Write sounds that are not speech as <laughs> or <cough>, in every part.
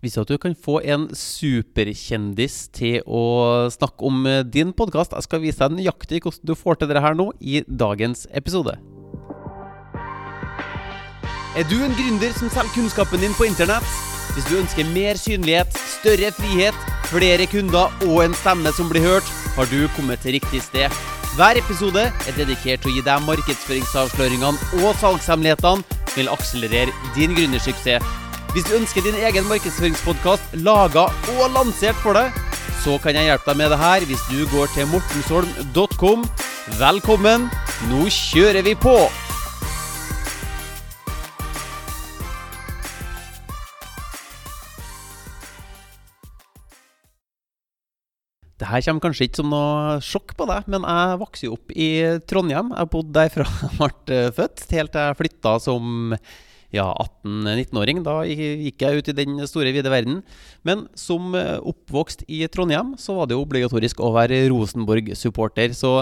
Visste du at du kan få en superkjendis til å snakke om eh, din podkast? Jeg skal vise deg nøyaktig hvordan du får til dette her nå i dagens episode. Er du en gründer som selger kunnskapen din på internett? Hvis du ønsker mer synlighet, større frihet, flere kunder og en stemme som blir hørt, har du kommet til riktig sted. Hver episode er dedikert til å gi deg markedsføringsavsløringene og salgshemmelighetene som vil akselerere din gründersuksess. Hvis du ønsker din egen markedsføringspodkast laga og lansert for deg, så kan jeg hjelpe deg med det her hvis du går til mortensholm.com. Velkommen, nå kjører vi på! Det her kommer kanskje ikke som noe sjokk på deg, men jeg vokste jo opp i Trondheim. Jeg bodde der fra <laughs> jeg ble født, helt til jeg flytta som ja, 18-19-åring. Da gikk jeg ut i den store, vide verden. Men som eh, oppvokst i Trondheim, så var det jo obligatorisk å være Rosenborg-supporter. Så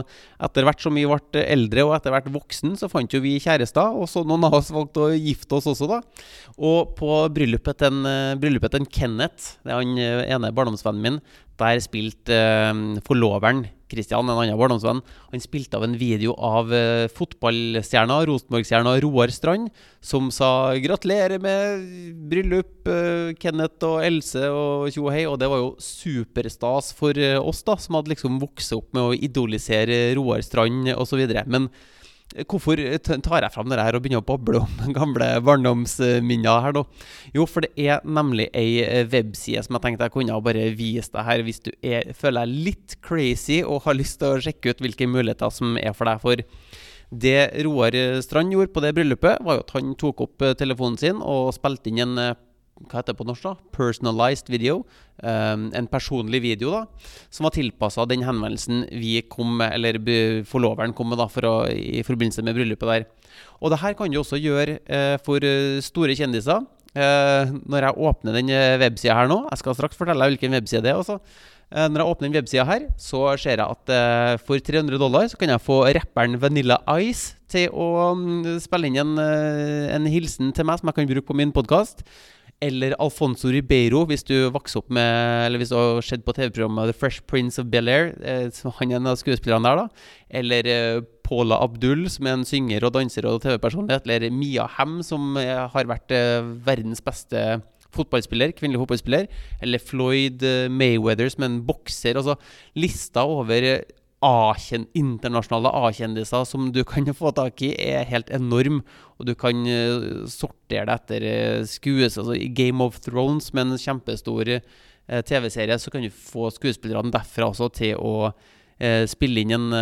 etter hvert som vi ble eldre og etter hvert voksen, så fant jo vi kjærester. Og så noen av oss valgte å gifte oss også, da. Og på bryllupet til, eh, bryllupet til Kenneth, det er han eh, ene barndomsvennen min, der spilte forloveren Kristian, en annen barndomsvenn, han spilte av en video av uh, fotballstjerna, Rosenborg-stjerna Roar Strand, som sa 'gratulerer med bryllup, uh, Kenneth og Else og tjo og hei'. Og det var jo superstas for uh, oss, da, som hadde liksom vokst opp med å idolisere Roar Strand osv. Men Hvorfor tar jeg fram det her og begynner å boble om <laughs> gamle barndomsminner her, da? Jo, for det er nemlig ei eh, webside som jeg tenkte jeg kunne bare vise deg her, hvis du er, føler deg litt crazy og har lyst til å sjekke ut hvilke muligheter som er for deg. For det Roar Strand gjorde på det bryllupet, var jo at han tok opp eh, telefonen sin og spilte inn en eh, hva heter det på norsk? da? Personalized video. Um, en personlig video da, som var tilpassa den henvendelsen vi kom med, eller forloveren kom med da, å, i forbindelse med bryllupet der. Og det her kan du også gjøre uh, for uh, store kjendiser. Uh, når jeg åpner den websida her nå Jeg skal straks fortelle deg hvilken webside det er. også. Når jeg åpner den websida her, så ser jeg at for 300 dollar så kan jeg få rapperen Vanilla Ice til å um, spille inn en, en hilsen til meg som jeg kan bruke på min podkast. Eller Alfonso Ribeiro, hvis du vokser opp med Eller hvis du har sett på TV-programmet The Fresh Prince of Bel-Air. Eh, han er en av skuespillerne der, da. Eller eh, Paula Abdul, som er en synger og danser og TV-personlighet. Eller Mia Hem, som er, har vært eh, verdens beste fotballspiller, kvinnelig fotballspiller. Eller Floyd eh, Mayweather, som er en bokser. Altså lista over internasjonale A-kjendiser som du kan <laughs> få tak i, er helt enorm. Og du kan uh, sortere det etter uh, skues. Altså, I Game of Thrones, med en kjempestor uh, TV-serie, så kan du få skuespillerne derfra også til å spille inn en,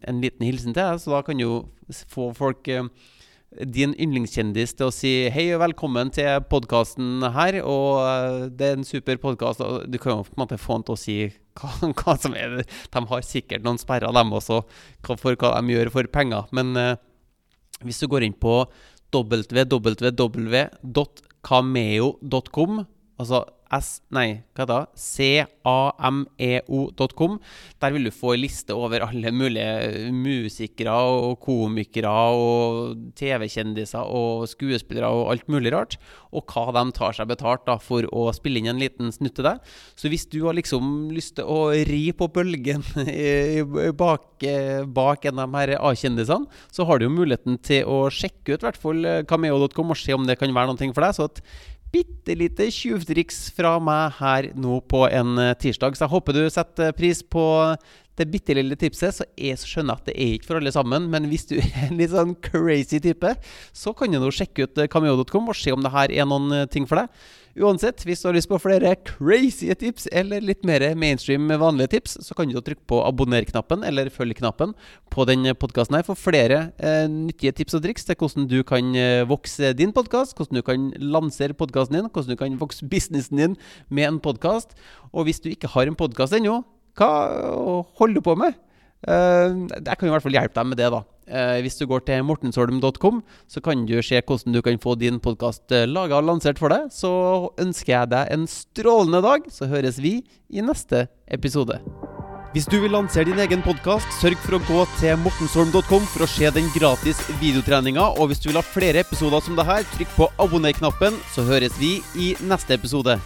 en, liten hilsen til deg. Så da kan du få folk din yndlingskjendis til å si hei og velkommen til podkasten her. Og det er en super podkast. Du kan jo på en måte få han til å si hva, <laughs> hva, som er det. De har sikkert noen sperrer, dem også, for hva de gjør for penger. Men eh, hvis du går inn på www.cameo.com, altså S, nei, hva da? cameo.com. Der vil du få en liste over alle mulige musikere og komikere og TV-kjendiser og skuespillere og alt mulig rart. Og hva de tar seg betalt da for å spille inn en liten snutt til deg. Så hvis du har liksom lyst til å ri på bølgen <laughs> bak, bak en av de her A-kjendisene, så har du jo muligheten til å sjekke ut i hvert fall cameo.com og se om det kan være noe for deg. Så at bitte lite tjuvtriks fra meg her nå på en eh, tirsdag. Så jeg håper du setter pris på det bitte lille tipset. Så jeg skjønner at det er ikke for alle sammen, men hvis du <laughs> er en litt sånn crazy type, så kan du nå sjekke ut cameo.com og se om det her er noen eh, ting for deg. Uansett, hvis du har lyst på flere crazy tips eller litt mer mainstream vanlige tips, så kan du trykke på abonner-knappen eller følg-knappen på den podkasten her for flere eh, nyttige tips og triks til hvordan du kan eh, vokse din podkast, hvordan du kan lansere podkasten din, hvordan du kan vokse businessen din med en podkast. Og hvis du ikke har en podkast ennå, hva holder du på med? Uh, jeg kan i hvert fall hjelpe deg med det, da. Uh, hvis du går til mortensholm.com, så kan du se hvordan du kan få din podkast eh, laga og lansert for deg. Så ønsker jeg deg en strålende dag, så høres vi i neste episode. Hvis du vil lansere din egen podkast, sørg for å gå til mortensholm.com for å se den gratis videotreninga. Og hvis du vil ha flere episoder som det her, trykk på abonner-knappen, så høres vi i neste episode.